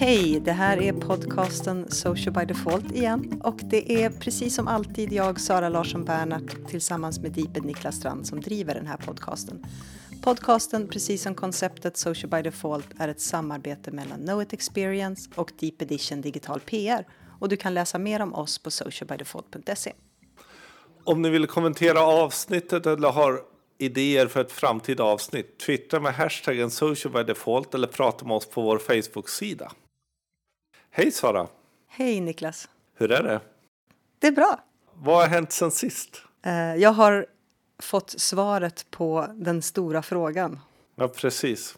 Hej, det här är podcasten Social by Default igen och det är precis som alltid jag, Sara Larsson Bernhardt, tillsammans med Deeped Niklas Strand som driver den här podcasten. Podcasten, precis som konceptet Social by Default, är ett samarbete mellan Know It Experience och Deep Edition Digital PR och du kan läsa mer om oss på socialbydefault.se. Om ni vill kommentera avsnittet eller har idéer för ett framtida avsnitt, twittra med hashtaggen socialbydefault eller prata med oss på vår Facebook-sida. Hej Sara! Hej Niklas! Hur är det? Det är bra. Vad har hänt sen sist? Eh, Jag har fått svaret på den stora frågan. Ja, precis.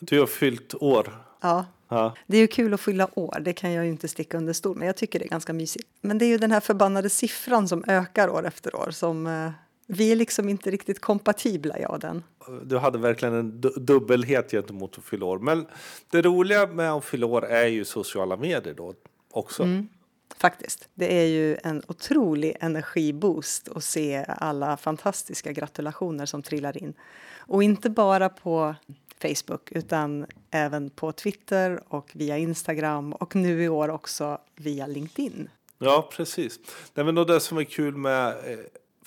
Du har fyllt år. Ja, Ja. det är ju kul att fylla år, det kan jag ju inte sticka under stol men jag tycker det är ganska mysigt. Men det är ju den här förbannade siffran som ökar år efter år som eh, vi är liksom inte riktigt kompatibla, jag och den. Du hade verkligen en du- dubbelhet gentemot att fylla år. Men det roliga med att fylla år är ju sociala medier då också. Faktiskt. Det är ju en otrolig energiboost att se alla fantastiska gratulationer som trillar in. Och inte bara på Facebook utan även på Twitter och via Instagram och nu i år också via LinkedIn. Ja, precis. Nej, men och det som är kul med eh,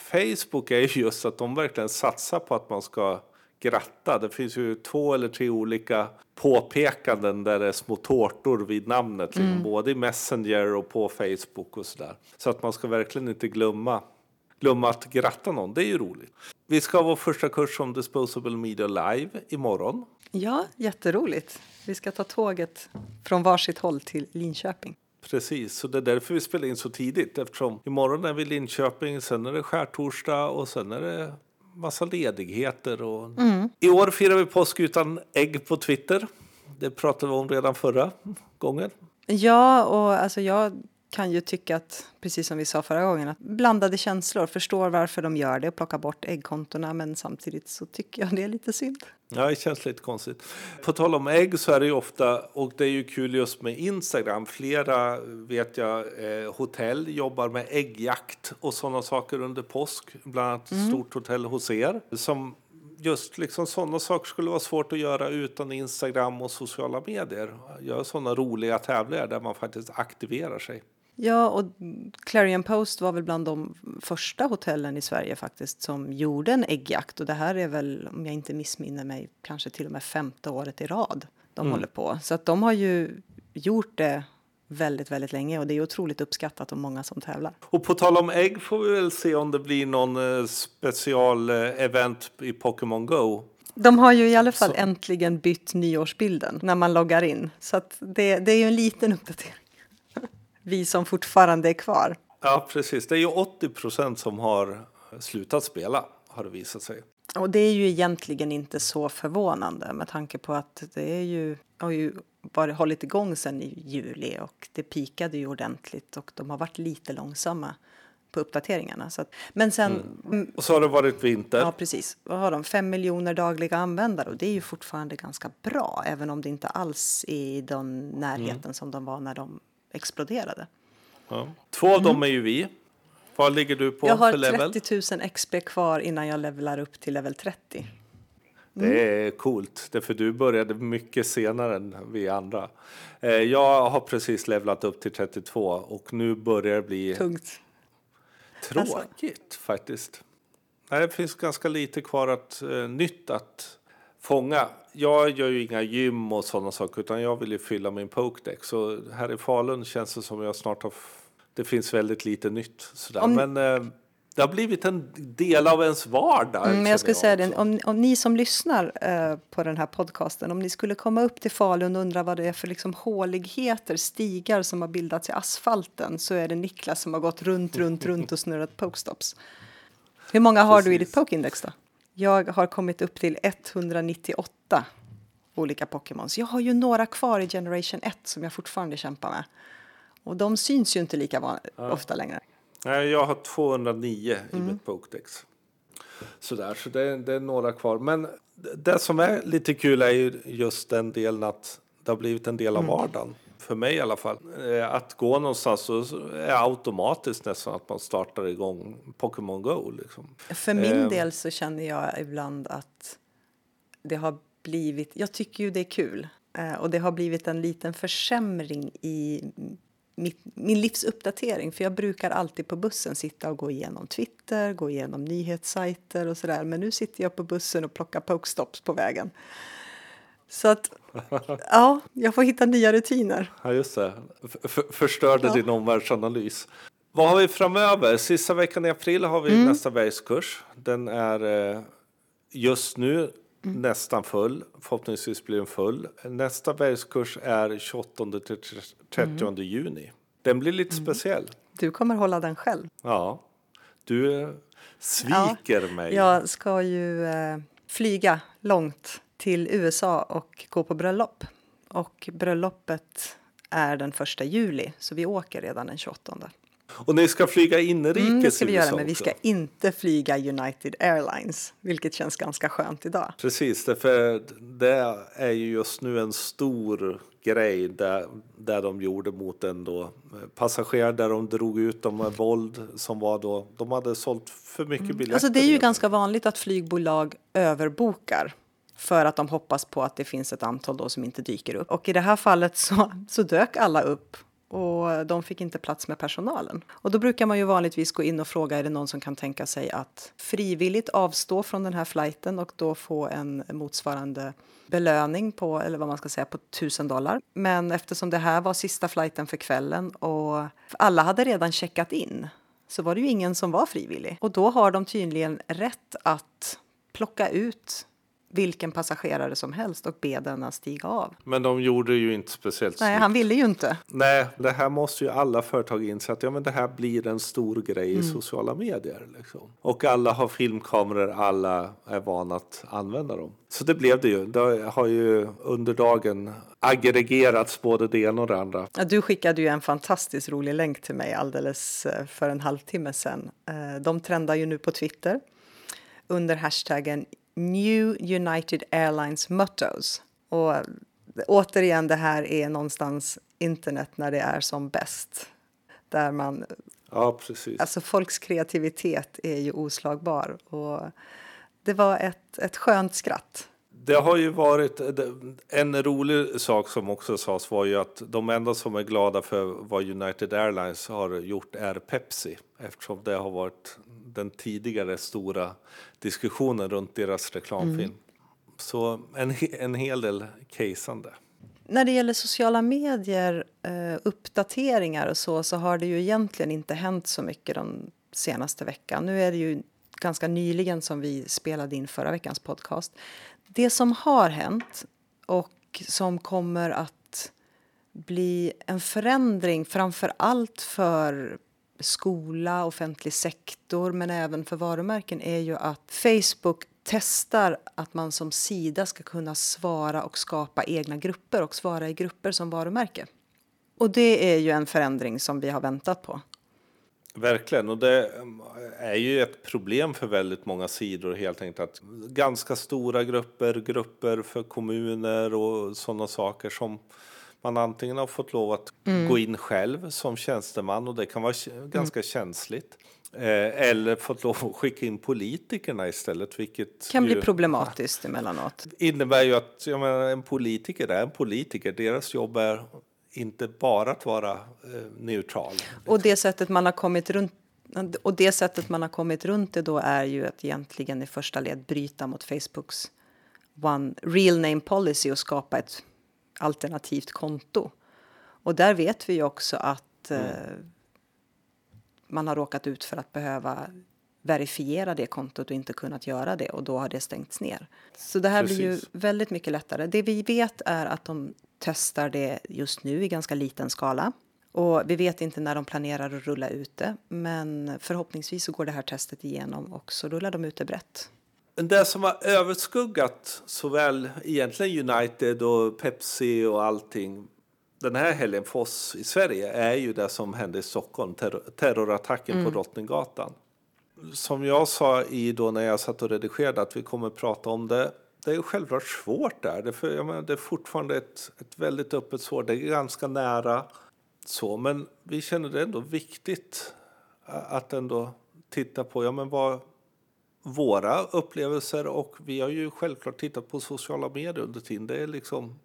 Facebook är ju just att de verkligen satsar på att man ska gratta. Det finns ju två eller tre olika påpekanden där det är små tårtor vid namnet. Liksom, både i Messenger och på Facebook och sådär. Så att man ska verkligen inte glömma, glömma att gratta någon. Det är ju roligt. Vi ska ha vår första kurs om Disposable Media Live imorgon. Ja, jätteroligt. Vi ska ta tåget från varsitt håll till Linköping. Precis, så det är därför vi spelar in så tidigt. Eftersom imorgon är vi i Linköping, sen är det skärtorsdag och sen är det massa ledigheter. Och... I år firar vi påsk utan ägg på Twitter. Det pratade vi om redan förra gången. Ja, och alltså jag kan ju tycka att, precis som vi sa förra gången, att blandade känslor, förstår varför de gör det och plockar bort äggkontona, men samtidigt så tycker jag det är lite synd. Ja, det känns lite konstigt. På tal om ägg så är det ju ofta, och det är ju kul just med Instagram, flera vet jag eh, hotell jobbar med äggjakt och sådana saker under påsk. Bland annat ett stort hotell hos er. Som just liksom sådana saker skulle vara svårt att göra utan Instagram och sociala medier. Göra sådana roliga tävlingar där man faktiskt aktiverar sig. Ja, och Clarion Post var väl bland de första hotellen i Sverige faktiskt som gjorde en äggjakt och det här är väl, om jag inte missminner mig, kanske till och med femte året i rad de håller på. Så att de har ju gjort det väldigt, väldigt länge och det är otroligt uppskattat och många som tävlar. Och på tal om ägg får vi väl se om det blir någon eh, special eh, i Pokémon Go. De har ju i alla fall Så. äntligen bytt nyårsbilden när man loggar in. Så att det, det är ju en liten uppdatering. Vi som fortfarande är kvar. Ja, precis. Det är ju 80 procent som har slutat spela, har det visat sig. Och det är ju egentligen inte så förvånande med tanke på att det är ju, har ju varit, hållit igång sedan i juli och det pikade ju ordentligt och de har varit lite långsamma på uppdateringarna. Så att, men sen, mm. Och så har det varit vinter. ja precis, vad har de? Fem miljoner dagliga användare och det är ju fortfarande ganska bra även om det inte alls är i den närheten som de var när de exploderade. Ja. Två av dem är ju vi. Vad ligger du på Mm. Jag har för level? 30 000 XP kvar innan jag levlar upp till level 30. Det är coolt, därför du började mycket senare än vi andra. Eh, Jag har precis levlat upp till 32 och nu börjar det bli Tungt. tråkigt faktiskt. Nej, det finns ganska lite kvar att, eh, nytt att fånga. Jag gör ju inga gym och sådana saker utan jag vill ju fylla min pokedex. Så här i Falun känns det som jag snart har... Det finns väldigt lite nytt sådär. Om- Men eh, det har blivit en del av ens vardag. Mm, men jag skulle säga det, om, om ni som lyssnar eh, på den här podcasten, om ni skulle komma upp till Falun och undra vad det är för liksom håligheter, stigar som har bildats i asfalten, så är det Niklas som har gått runt, runt, runt och snurrat pokestops. Hur många har du i ditt Precis. pokeindex då? Jag har kommit upp till 198 olika Pokémons. Jag har ju några kvar i Generation 1 som jag fortfarande kämpar med. Och de syns ju inte lika van- ofta längre. Nej, jag har 209 i Mm. mitt pokedex. Sådär, så det, det är några kvar. Men det som är lite kul är ju just den delen att det har blivit en del av Mm. vardagen. För mig i alla fall. Eh, Att gå någonstans så är automatiskt nästan att man startar igång Pokémon Go. Liksom. För min Ehm. del så känner jag ibland att det har blivit... Jag tycker ju det är kul Eh, och det har blivit en liten försämring i mitt, min livsuppdatering. För jag brukar alltid på bussen sitta och gå igenom Twitter, gå igenom nyhetssajter och sådär. Men nu sitter jag på bussen och plockar pokestops på vägen. Så att, ja, jag får hitta nya rutiner. Ja, just det. F förstörde ja. din omvärldsanalys. Vad har vi framöver? Sista veckan i april har vi mm. nästa bergskurs. Den är eh, just nu mm. nästan full. Förhoppningsvis blir den full. Nästa bergskurs är 28 till 30 mm. juni. Den blir lite mm. speciell. Du kommer hålla den själv. Ja. Du eh, sviker ja, mig. Jag ska ju eh, flyga långt till USA och gå på bröllop. Och bröllopet är den första juli, så vi åker redan den 28. Och ni ska flyga inrikes mm, det ska vi göra, men vi ska inte flyga United Airlines, vilket känns ganska skönt idag. Precis, för det är ju just nu en stor grej där, där de gjorde mot en då passagerare där de drog ut dem med våld som var då, de hade sålt för mycket mm. biljetter. Alltså det är ju ganska vanligt att flygbolag överbokar för att de hoppas på att det finns ett antal då som inte dyker upp. Och i det här fallet så, så dök alla upp och de fick inte plats med personalen. Och då brukar man ju vanligtvis gå in och fråga är det någon som kan tänka sig att frivilligt avstå från den här flighten och då få en motsvarande belöning på, eller vad man ska säga, på 1000 dollar. Men eftersom det här var sista flighten för kvällen och alla hade redan checkat in så var det ju ingen som var frivillig. Och då har de tydligen rätt att plocka ut vilken passagerare som helst och be denna stiga av. Men de gjorde ju inte speciellt Nej, han ville ju inte. Nej, det här måste ju alla företag inse att ja, men det här blir en stor grej mm. i sociala medier. Liksom. Och alla har filmkameror, alla är vana att använda dem. Så det blev det ju. Det har ju under dagen aggregerats både det ena och det andra. Ja, du skickade ju en fantastiskt rolig länk till mig alldeles eh, för en halvtimme sedan. Eh, de trendar ju nu på Twitter under hashtaggen New United Airlines Mottos. Och återigen, det här är någonstans internet när det är som bäst. Där man... Ja, precis. Alltså folks kreativitet är ju oslagbar. Och det var ett, ett skönt skratt. Det har ju varit en rolig sak som också sades var ju att de enda som är glada för vad United Airlines har gjort är Pepsi eftersom det har varit den tidigare stora diskussionen runt deras reklamfilm. Mm. Så en, en hel del caseande. När det gäller sociala medier, eh, uppdateringar och så, så har det ju egentligen inte hänt så mycket den senaste veckan. Nu är det ju ganska nyligen som vi spelade in förra veckans podcast. Det som har hänt och som kommer att bli en förändring framför allt för skola, offentlig sektor men även för varumärken är ju att Facebook testar att man som sida ska kunna svara och skapa egna grupper och svara i grupper som varumärke. Och det är ju en förändring som vi har väntat på. Verkligen, och det um, är ju ett problem för väldigt många sidor helt enkelt att ganska stora grupper, grupper för kommuner och sådana saker som man antingen har fått lov att mm. gå in själv som tjänsteman och det kan vara ganska mm. känsligt. Eh, eller fått lov att skicka in politikerna istället. Vilket kan bli problematiskt emellanåt. innebär ju att jag menar, en politiker är en politiker. Deras jobb är inte bara att vara eh, neutral. Och det sättet man har kommit runt och det sättet man har kommit runt det då är ju att egentligen i första led bryta mot Facebooks one real name policy och skapa ett alternativt konto. Och där vet vi ju också att mm. eh, man har råkat ut för att behöva verifiera det kontot och inte kunnat göra det och då har det stängts ner. Så det här Precis. blir ju väldigt mycket lättare. Det vi vet är att de testar det just nu i ganska liten skala. Och vi vet inte när de planerar att rulla ut det, men förhoppningsvis så går det här testet igenom och så rullar de ut det brett. Det som har överskuggat såväl egentligen United och Pepsi och allting den här helgen för oss i Sverige är ju det som hände i Stockholm, terror, terrorattacken mm. på Drottninggatan. Som jag sa i då när jag satt och redigerade att vi kommer att prata om det. Det är självklart svårt där, det, för, jag menar, det är fortfarande ett, ett väldigt öppet sår, det är ganska nära så, men vi känner det ändå viktigt att ändå titta på, ja men vad, våra upplevelser och vi har ju självklart tittat på sociala medier under tiden. Det är liksom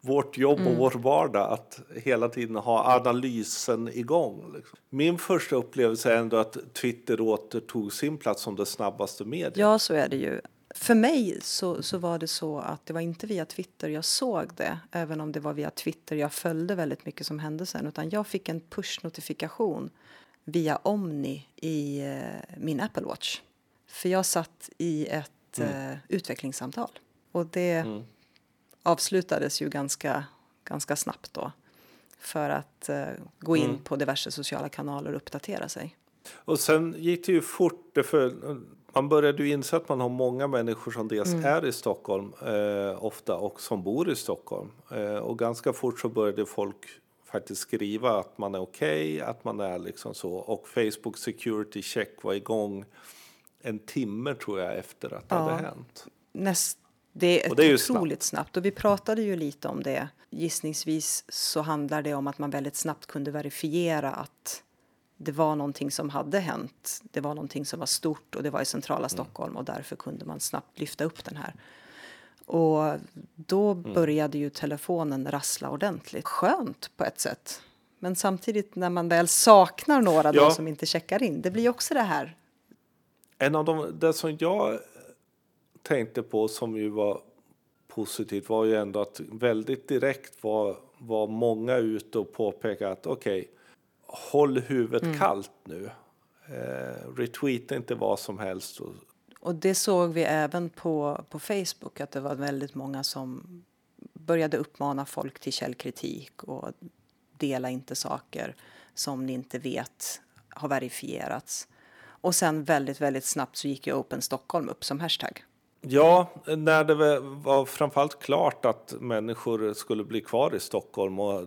vårt jobb och vår vardag att hela tiden ha analysen igång. Liksom. Min första upplevelse är ändå att Twitter återtog sin plats som det snabbaste mediet. Ja, så är det ju. För mig så, så var det så att det var inte via Twitter jag såg det, även om det var via Twitter jag följde väldigt mycket som hände sen, utan jag fick en push-notifikation via Omni i eh, min Apple Watch. För jag satt i ett eh, utvecklingssamtal. Och det avslutades ju ganska, ganska snabbt då. För att eh, gå in på diverse sociala kanaler och uppdatera sig. Och sen gick det ju fort, för man började ju inse att man har många människor som dels är i Stockholm eh, ofta och som bor i Stockholm. Eh, och ganska fort så började folk faktiskt skriva att man är okej, att man är liksom så. Och Facebook Security Check var igång en timme tror jag efter att det Ja. hade hänt. Näst, det är, Och det är otroligt snabbt. Och vi pratade ju lite om det. Gissningsvis så handlar det om att man väldigt snabbt kunde verifiera att det var någonting som hade hänt. Det var någonting som var stort och det var i centrala Stockholm och därför kunde man snabbt lyfta upp den här. Och då började ju telefonen rassla ordentligt. Skönt på ett sätt. Men samtidigt när man väl saknar några då Ja. som inte checkar in. Det blir också det här. En av de, det som jag tänkte på som ju var positivt var ju ändå att väldigt direkt var, var många ute och påpekade att okej, håll huvudet kallt nu. Eh, retweeta inte vad som helst. Och, Och det såg vi även på, på Facebook att det var väldigt många som började uppmana folk till källkritik och dela inte saker som ni inte vet har verifierats. Och sen väldigt, väldigt snabbt så gick ju Open Stockholm upp som hashtag. ja, när det var- framförallt klart att människor skulle bli kvar i Stockholm och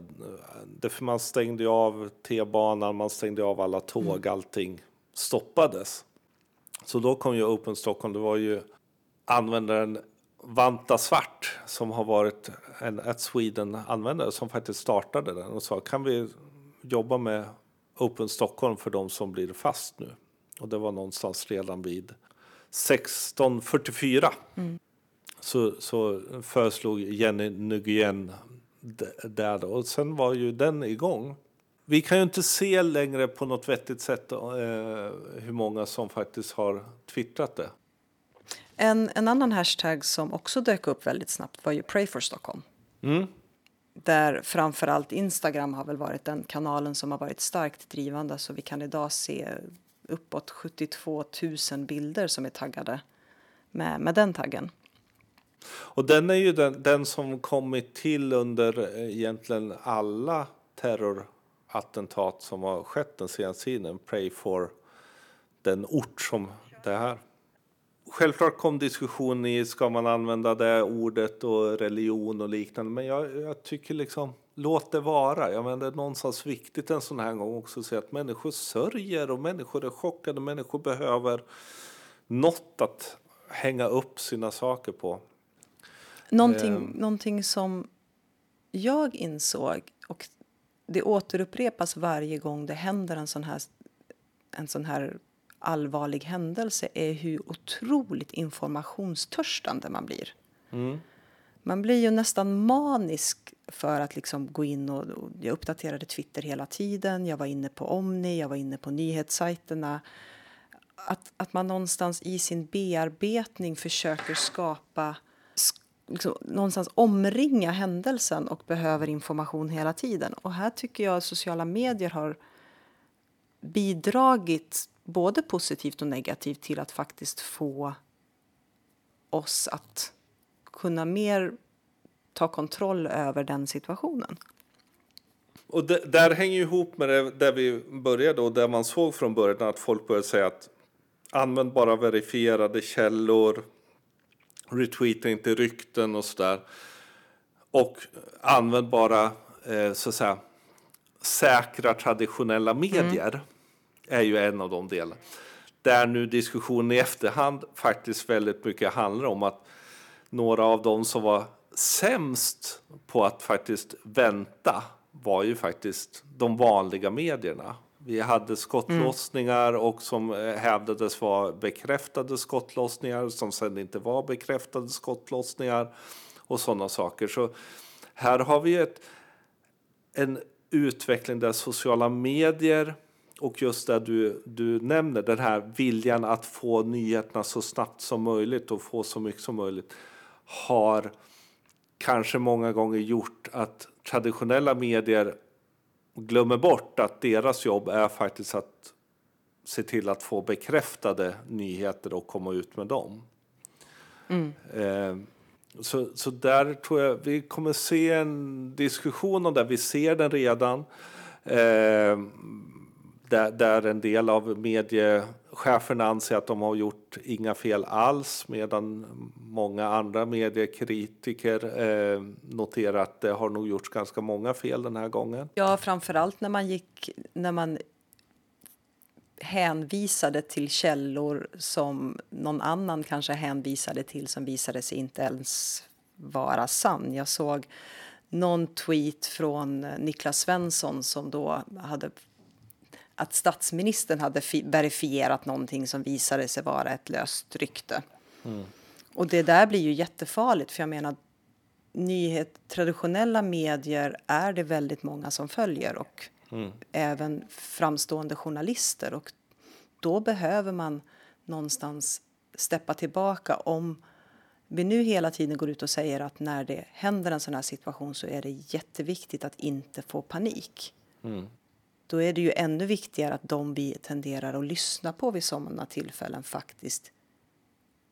eh, man stängde av T-banan, man stängde av alla tåg, allting stoppades. Så då kom ju Open Stockholm, det var ju användaren Vanta Svart som har varit en At Sweden-användare som faktiskt startade den och sa kan vi jobba med Open Stockholm för de som blir fast nu? Och det var någonstans redan vid 1644. Så, så föreslog Jenny Nguyen där då. Och sen var ju den igång. Vi kan ju inte se längre på något vettigt sätt eh, hur många som faktiskt har twittrat det. En, en annan hashtag som också dök upp väldigt snabbt var ju Pray for Stockholm. Mm. Där framförallt Instagram har väl varit den kanalen som har varit starkt drivande så vi kan idag se uppåt 72 000 bilder som är taggade med, med den taggen. Och den är ju den, den som kommit till under eh, egentligen alla terrorattentat som har skett den senaste tiden. Pray for den ort som det här. Självklart kom diskussion i ska man använda det ordet och religion och liknande. Men jag, jag tycker liksom låt det vara. Jag menar, det är någonstans viktigt en sån här gång också att se att människor sörjer och människor är chockade. Människor behöver något att hänga upp sina saker på. Någonting, Ehm. någonting som jag insåg och det återupprepas varje gång det händer en sån här, en sån här allvarlig händelse är hur otroligt informationstörstande man blir. Man blir ju nästan manisk för att liksom gå in och, och jag uppdaterade Twitter hela tiden. Jag var inne på Omni, jag var inne på nyhetssajterna. Att, att man någonstans i sin bearbetning försöker skapa, liksom, någonstans omringa händelsen och behöver information hela tiden. Och här tycker jag att sociala medier har bidragit både positivt och negativt till att faktiskt få oss att kunna mer ta kontroll över den situationen. Och det, där hänger ju ihop med det där vi började och där man såg från början att folk började säga att använd bara verifierade källor, retweeta inte rykten och sådär. Och använd bara eh, så att säga säkra traditionella medier är ju en av de delarna. Där nu diskussionen i efterhand faktiskt väldigt mycket handlar om att några av dem som var sämst på att faktiskt vänta var ju faktiskt de vanliga medierna. Vi hade skottlossningar och som eh, hävdades vara bekräftade skottlossningar som sen inte var bekräftade skottlossningar och sådana saker. Så Här har vi ett, en utveckling där sociala medier och just det du, du nämner, den här viljan att få nyheterna så snabbt som möjligt och få så mycket som möjligt har kanske många gånger gjort att traditionella medier glömmer bort att deras jobb är faktiskt att se till att få bekräftade nyheter och komma ut med dem. Mm. Eh, så, så där tror jag vi kommer se en diskussion om det. Vi ser den redan. Eh, där, där en del av mediecheferna anser att de har gjort inga fel alls medan många andra mediekritiker eh, noterar att det har nog gjorts ganska många fel den här gången. Ja, framförallt när man gick när man hänvisade till källor som någon annan kanske hänvisade till som visade sig inte ens vara sann. Jag såg någon tweet från Niklas Svensson som då hade att statsministern hade verifierat någonting som visade sig vara ett löst rykte. Mm. Och det där blir ju jättefarligt för jag menar nyhet, traditionella medier är det väldigt många som följer och mm. även framstående journalister och då behöver man någonstans steppa tillbaka om vi nu hela tiden går ut och säger att när det händer en sån här situation så är det jätteviktigt att inte få panik. Mm då är det ju ännu viktigare att de vi tenderar att lyssna på vid sådana tillfällen faktiskt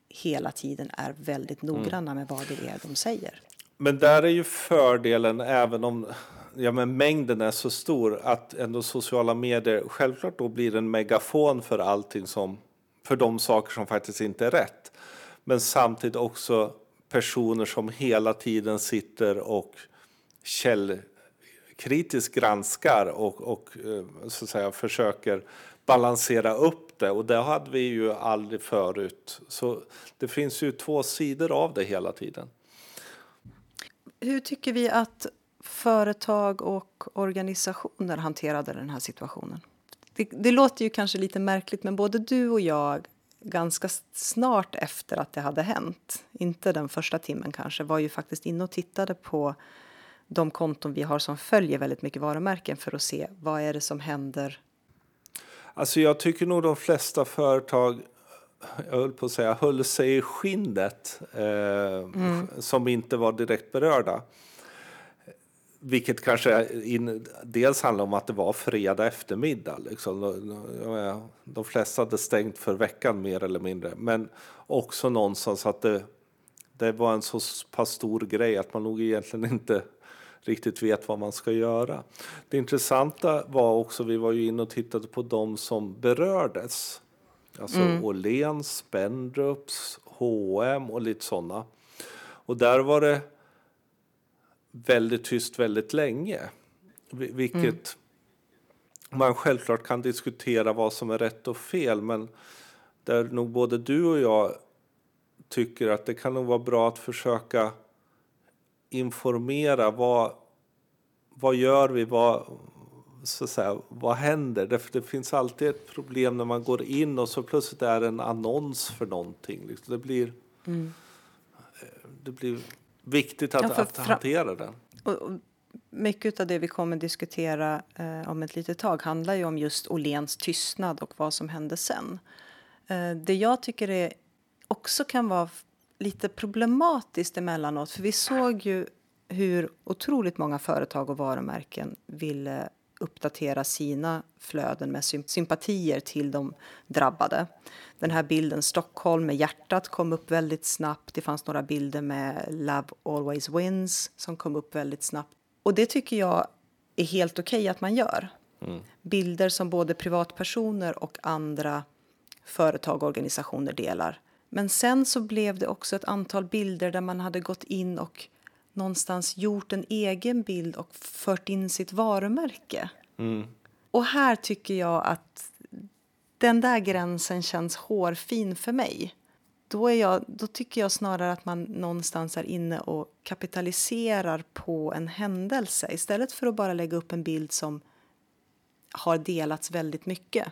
hela tiden är väldigt mm. noggranna med vad det är de säger. Men där är ju fördelen, även om ja, men mängden är så stor, att ändå sociala medier självklart då blir en megafon för allting som, för de saker som faktiskt inte är rätt. Men samtidigt också personer som hela tiden sitter och käll, kritiskt granskar och, och eh, så att säga, försöker balansera upp det. Och det hade vi ju aldrig förut. Så det finns ju två sidor av det hela tiden. Hur tycker vi att företag och organisationer hanterade den här situationen? Det, det, låter ju kanske lite märkligt, men både du och jag ganska snart efter att det hade hänt, inte den första timmen kanske, var ju faktiskt inne och tittade på de konton vi har som följer väldigt mycket varumärken för att se vad är det som händer. Alltså jag tycker nog de flesta företag jag höll på att säga, höll sig i skinnet eh, mm. som inte var direkt berörda. Vilket kanske in, dels handlar om att det var fredag eftermiddag. Liksom. De flesta hade stängt för veckan mer eller mindre. Men också någonstans att det, det var en så pass stor grej att man nog egentligen inte riktigt vet vad man ska göra. Det intressanta var också, vi var ju inne och tittade på de som berördes. Alltså mm. Åhléns, Spendrups, H&M och lite sådana. Och där var det väldigt tyst väldigt länge. Vilket mm. man självklart kan diskutera vad som är rätt och fel. Men där nog både du och jag tycker att det kan nog vara bra att försöka informera. Vad, vad gör vi? Vad, så att säga, vad händer? Det, det finns alltid ett problem när man går in och så plötsligt är det en annons för någonting. Liksom. Det, blir, mm. det blir viktigt att, ja, att hantera den. Och, och mycket av det vi kommer diskutera eh, om ett litet tag handlar ju om just Olens tystnad och vad som hände sen. Eh, det jag tycker är också kan vara lite problematiskt emellanåt. För vi såg ju hur otroligt många företag och varumärken ville uppdatera sina flöden med sympatier till de drabbade. Den här bilden Stockholm med hjärtat kom upp väldigt snabbt. Det fanns några bilder med Love always wins som kom upp väldigt snabbt. Och det tycker jag är helt okej okay att man gör. Mm. Bilder som både privatpersoner och andra företag och organisationer delar men sen så blev det också ett antal bilder där man hade gått in och någonstans gjort en egen bild och fört in sitt varumärke. Mm. Och här tycker jag att den där gränsen känns hårfin för mig. Då, är jag, då tycker jag snarare att man någonstans är inne och kapitaliserar på en händelse istället för att bara lägga upp en bild som har delats väldigt mycket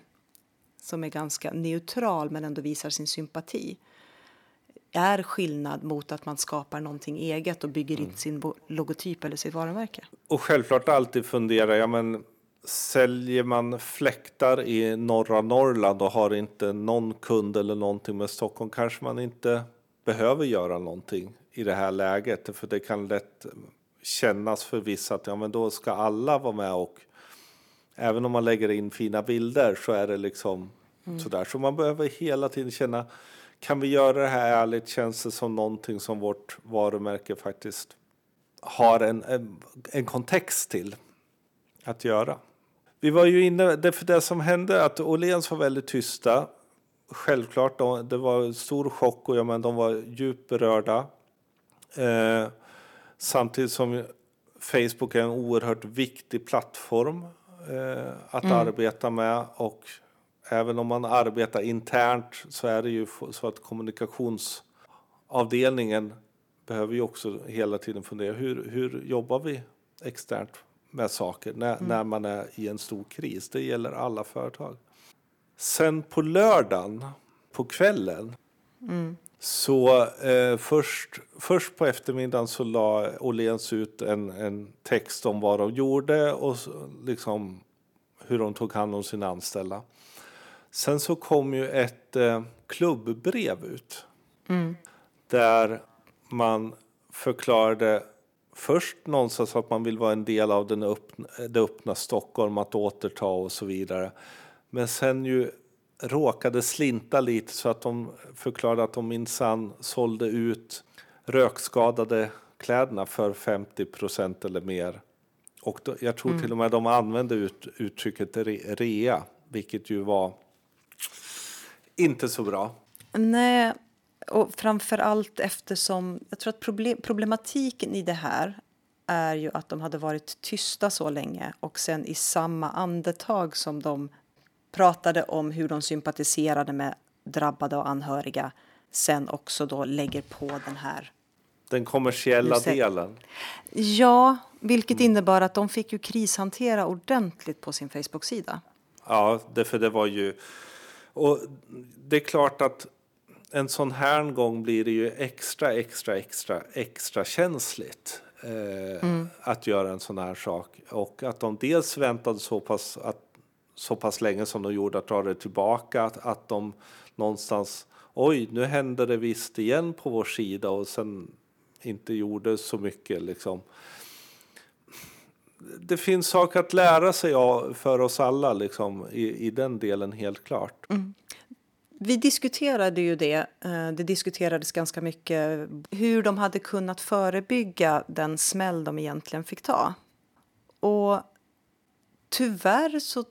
som är ganska neutral men ändå visar sin sympati är skillnad mot att man skapar någonting eget och bygger in sin logotyp eller sitt varumärke. Och självklart alltid fundera, ja men säljer man fläktar i norra Norrland och har inte någon kund eller någonting med Stockholm kanske man inte behöver göra någonting i det här läget. För det kan lätt kännas för vissa att ja, men då ska alla vara med och även om man lägger in fina bilder så är det liksom sådär. Så man behöver hela tiden känna kan vi göra det här ärligt? Känns det som någonting som vårt varumärke faktiskt har en, en, en kontext till att göra? Vi var ju inne, det, för det som hände att Åhléns var väldigt tysta. Självklart, de, det var en stor chock och ja, men de var djupt berörda. Eh, samtidigt som Facebook är en oerhört viktig plattform eh, att arbeta med och även om man arbetar internt så är det ju så att kommunikationsavdelningen behöver ju också hela tiden fundera hur, hur jobbar vi externt med saker när, när man är i en stor kris. Det gäller alla företag. Sen på lördagen på kvällen så eh, först, först på eftermiddagen så la Åhléns ut en, en text om vad de gjorde och liksom hur de tog hand om sina anställda. Sen så kom ju ett eh, klubbbrev ut där man förklarade först någonstans att man vill vara en del av den öppna, det öppna Stockholm, att återta och så vidare. Men sen ju råkade slinta lite så att de förklarade att de minsann sålde ut rökskadade kläderna för 50 procent eller mer. Och då, jag tror till och med de använde ut, uttrycket re, rea, vilket ju var inte så bra. Nej, och framför allt eftersom jag tror att problem, problematiken i det här är ju att de hade varit tysta så länge och sen i samma andetag som de pratade om hur de sympatiserade med drabbade och anhöriga sen också då lägger på den här. Den kommersiella det. delen. Ja, vilket innebar att de fick ju krishantera ordentligt på sin Facebook-sida. Ja, det, för det var ju... Och det är klart att en sån här gång blir det ju extra, extra, extra, extra känsligt eh, att göra en sån här sak. Och att de dels väntade så pass, att, så pass länge som de gjorde att dra det tillbaka, att, att de någonstans, oj, nu hände det visst igen på vår sida och sen inte gjorde så mycket liksom det finns saker att lära sig av för oss alla liksom, i, i den delen helt klart. Mm. Vi diskuterade ju det. Eh, det diskuterades ganska mycket hur de hade kunnat förebygga den smäll de egentligen fick ta. Och tyvärr så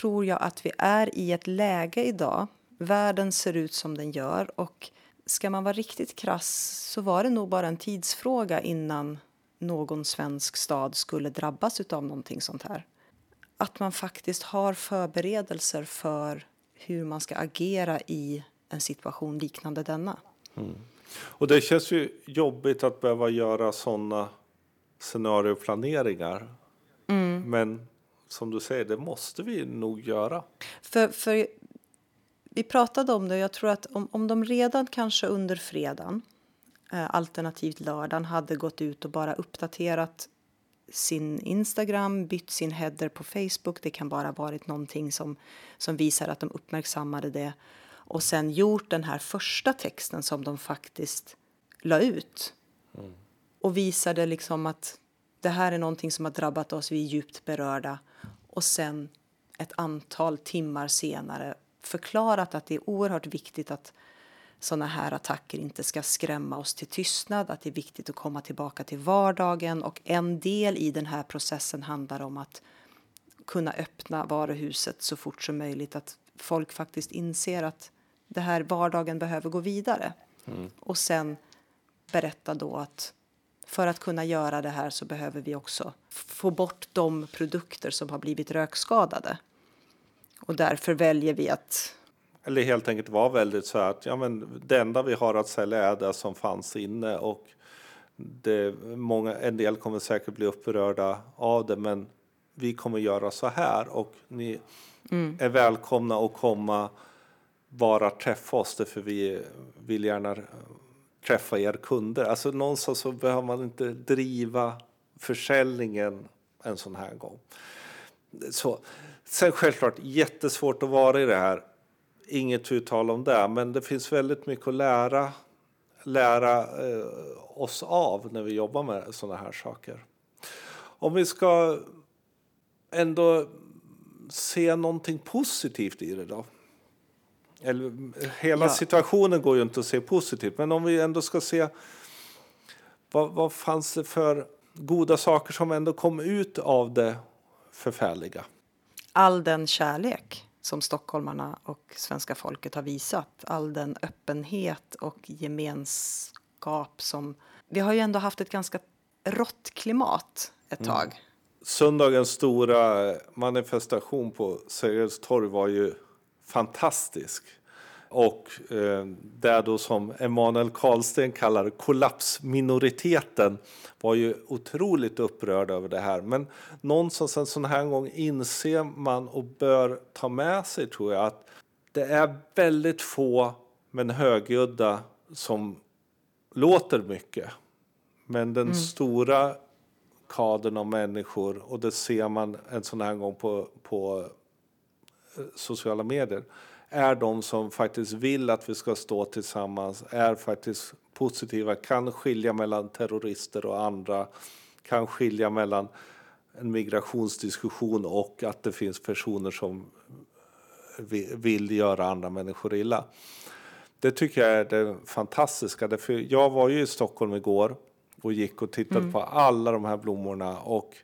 tror jag att vi är i ett läge idag. Världen ser ut som den gör och ska man vara riktigt krass så var det nog bara en tidsfråga innan någon svensk stad skulle drabbas av någonting sånt här. Att man faktiskt har förberedelser för hur man ska agera i en situation liknande denna. Och det känns ju jobbigt att behöva göra sådana scenarioplaneringar. Men som du säger, det måste vi nog göra. För, för vi pratade om det och jag tror att om, om de redan kanske under fredagen, alternativt lördagen, hade gått ut och bara uppdaterat sin Instagram, bytt sin header på Facebook. Det kan bara ha varit någonting som, som visar att de uppmärksammade det. Och sen gjort den här första texten som de faktiskt la ut. Och visade liksom att det här är någonting som har drabbat oss, vi är djupt berörda. Och sen ett antal timmar senare förklarat att det är oerhört viktigt att sådana här attacker inte ska skrämma oss till tystnad, att det är viktigt att komma tillbaka till vardagen och en del i den här processen handlar om att kunna öppna varuhuset så fort som möjligt, att folk faktiskt inser att det här vardagen behöver gå vidare. Och sen berätta då att för att kunna göra det här så behöver vi också få bort de produkter som har blivit rökskadade. Och därför väljer vi att Eller helt enkelt vara väldigt så att ja, men det enda vi har att sälja är det som fanns inne. Och det, många, en del kommer säkert bli upprörda av det men vi kommer göra så här och ni är välkomna att komma bara träffa oss för vi vill gärna träffa er kunder. Alltså någonstans så behöver man inte driva försäljningen en sån här gång. Så, sen självklart jättesvårt att vara i det här. Inget uttal om det, men det finns väldigt mycket att lära, lära eh, oss av när vi jobbar med såna här saker. Om vi ska ändå se någonting positivt i det då? Eller, hela ja. situationen går ju inte att se positivt, men om vi ändå ska se vad, vad fanns det för goda saker som ändå kom ut av det förfärliga? All den kärlek som stockholmarna och svenska folket har visat, all den öppenhet och gemenskap som... Vi har ju ändå haft ett ganska rått klimat ett mm. tag. Mm. Söndagens stora manifestation på Sergels torg var ju fantastisk. Och eh, det då som Emanuel Karlsten kallar kollapsminoriteten var ju otroligt upprörd över det här. Men någonstans en sån här gång inser man och bör ta med sig tror jag att det är väldigt få men högljudda som låter mycket. Men den mm. stora kadern av människor och det ser man en sån här gång på, på eh, sociala medier är de som faktiskt vill att vi ska stå tillsammans, är faktiskt positiva, kan skilja mellan terrorister och andra, kan skilja mellan en migrationsdiskussion och att det finns personer som vill göra andra människor illa. Det tycker jag är det fantastiska. Därför jag var ju i Stockholm igår och gick och tittade mm. på alla de här blommorna. Och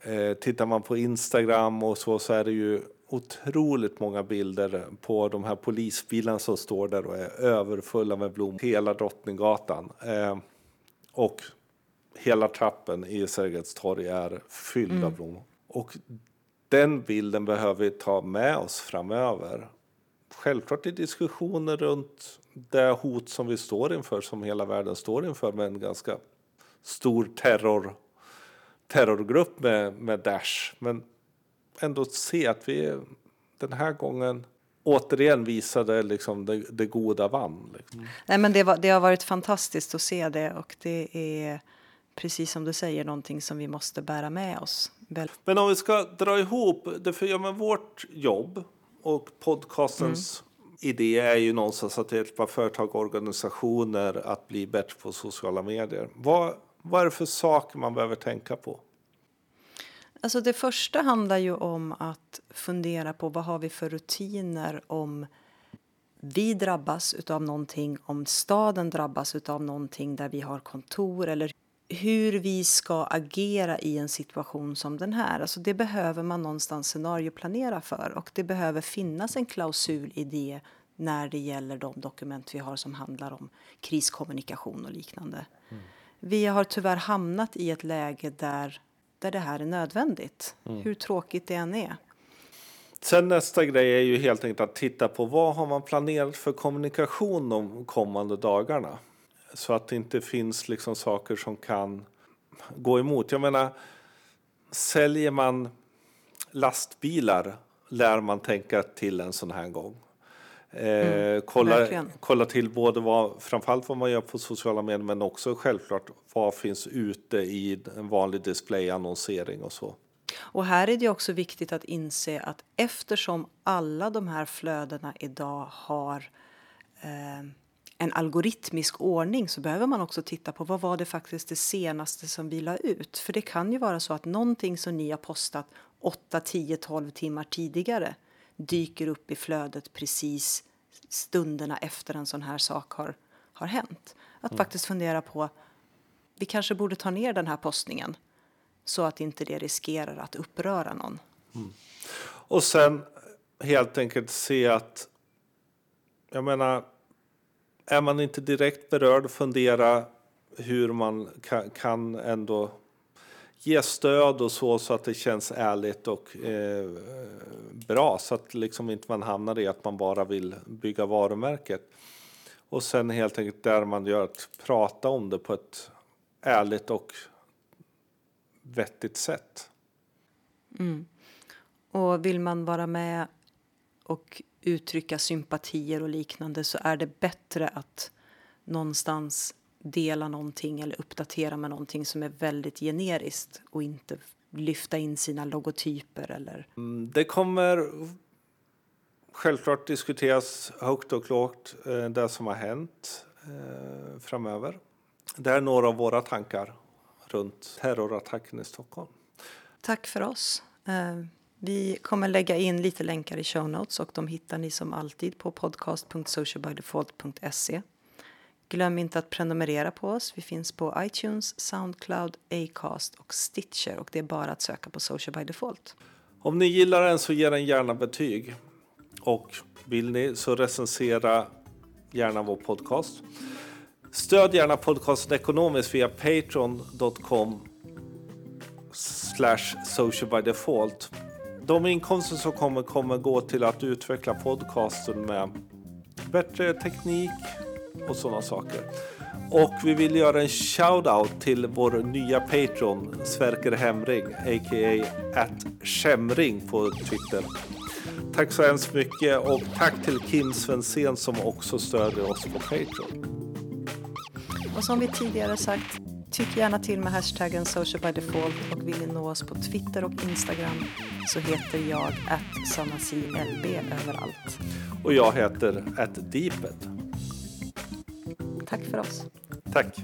eh, tittar man på Instagram och så, så är det ju otroligt många bilder på de här polisbilarna som står där och är överfulla med blommor. Hela Drottninggatan. Eh, och hela trappen i Sergels torg är fylld mm. av blommor. Och den bilden behöver vi ta med oss framöver. Självklart i diskussioner runt det hot som vi står inför, som hela världen står inför med en ganska stor terror, terrorgrupp med, med Daesh. Men ändå se att vi den här gången återigen visade liksom det, det goda vann. Liksom. Nej, men det, var, det har varit fantastiskt att se det och det är precis som du säger någonting som vi måste bära med oss. Men om vi ska dra ihop det för ja, men vårt jobb och podcastens mm. idé är ju någonstans att hjälpa företag och organisationer att bli bättre på sociala medier. Vad, vad är det för saker man behöver tänka på? Alltså det första handlar ju om att fundera på vad har vi för rutiner om vi drabbas av någonting, om staden drabbas av någonting där vi har kontor eller hur vi ska agera i en situation som den här. Alltså det behöver man någonstans scenarioplanera för och det behöver finnas en klausul i det när det gäller de dokument vi har som handlar om kriskommunikation och liknande. Mm. Vi har tyvärr hamnat i ett läge där där det här är nödvändigt, mm. hur tråkigt det än är. Sen nästa grej är ju helt enkelt att titta på vad har man planerat för kommunikation de kommande dagarna. Så att det inte finns liksom saker som kan gå emot. Jag menar, säljer man lastbilar lär man tänka till en sån här gång. Mm, eh, kolla, kolla till både vad, framförallt vad man gör på sociala medier men också självklart vad finns ute i en vanlig displayannonsering och så. Och här är det också viktigt att inse att eftersom alla de här flödena idag har eh, en algoritmisk ordning så behöver man också titta på vad var det faktiskt det senaste som vi la ut. För det kan ju vara så att någonting som ni har postat 8, 10, 12 timmar tidigare dyker upp i flödet precis stunderna efter en sån här sak har, har hänt. Att mm. faktiskt fundera på, vi kanske borde ta ner den här postningen så att inte det riskerar att uppröra någon. Mm. Och sen helt enkelt se att, jag menar, är man inte direkt berörd, fundera hur man kan, kan ändå ge stöd och så, så att det känns ärligt och eh, bra så att liksom inte man hamnar i att man bara vill bygga varumärket. Och sen helt enkelt där man gör att prata om det på ett ärligt och vettigt sätt. Mm. Och vill man vara med och uttrycka sympatier och liknande så är det bättre att någonstans dela någonting eller uppdatera med någonting som är väldigt generiskt och inte lyfta in sina logotyper eller... Mm, det kommer självklart diskuteras högt och lågt eh, det som har hänt eh, framöver. Det är några av våra tankar runt terrorattacken i Stockholm. Tack för oss. Eh, vi kommer lägga in lite länkar i show notes och de hittar ni som alltid på podcast.socialbydefault.se. Glöm inte att prenumerera på oss. Vi finns på iTunes, Soundcloud, Acast och Stitcher och det är bara att söka på Social by Default. Om ni gillar den så ge den gärna betyg. Och vill ni så recensera gärna vår podcast. Stöd gärna podcasten ekonomiskt via patreon.com slash social by default. De inkomster som kommer kommer gå till att utveckla podcasten med bättre teknik och sådana saker. Och vi vill göra en shout-out till vår nya Patreon Sverker Hemring, a.k.a. at Schemring på Twitter. Tack så hemskt mycket och tack till Kim Svensson som också stödjer oss på Patreon. Och som vi tidigare sagt, tyck gärna till med hashtaggen social by default och vill ni nå oss på Twitter och Instagram så heter jag atsanacilb överallt. Och jag heter atdeeped. Tack för oss. Tack.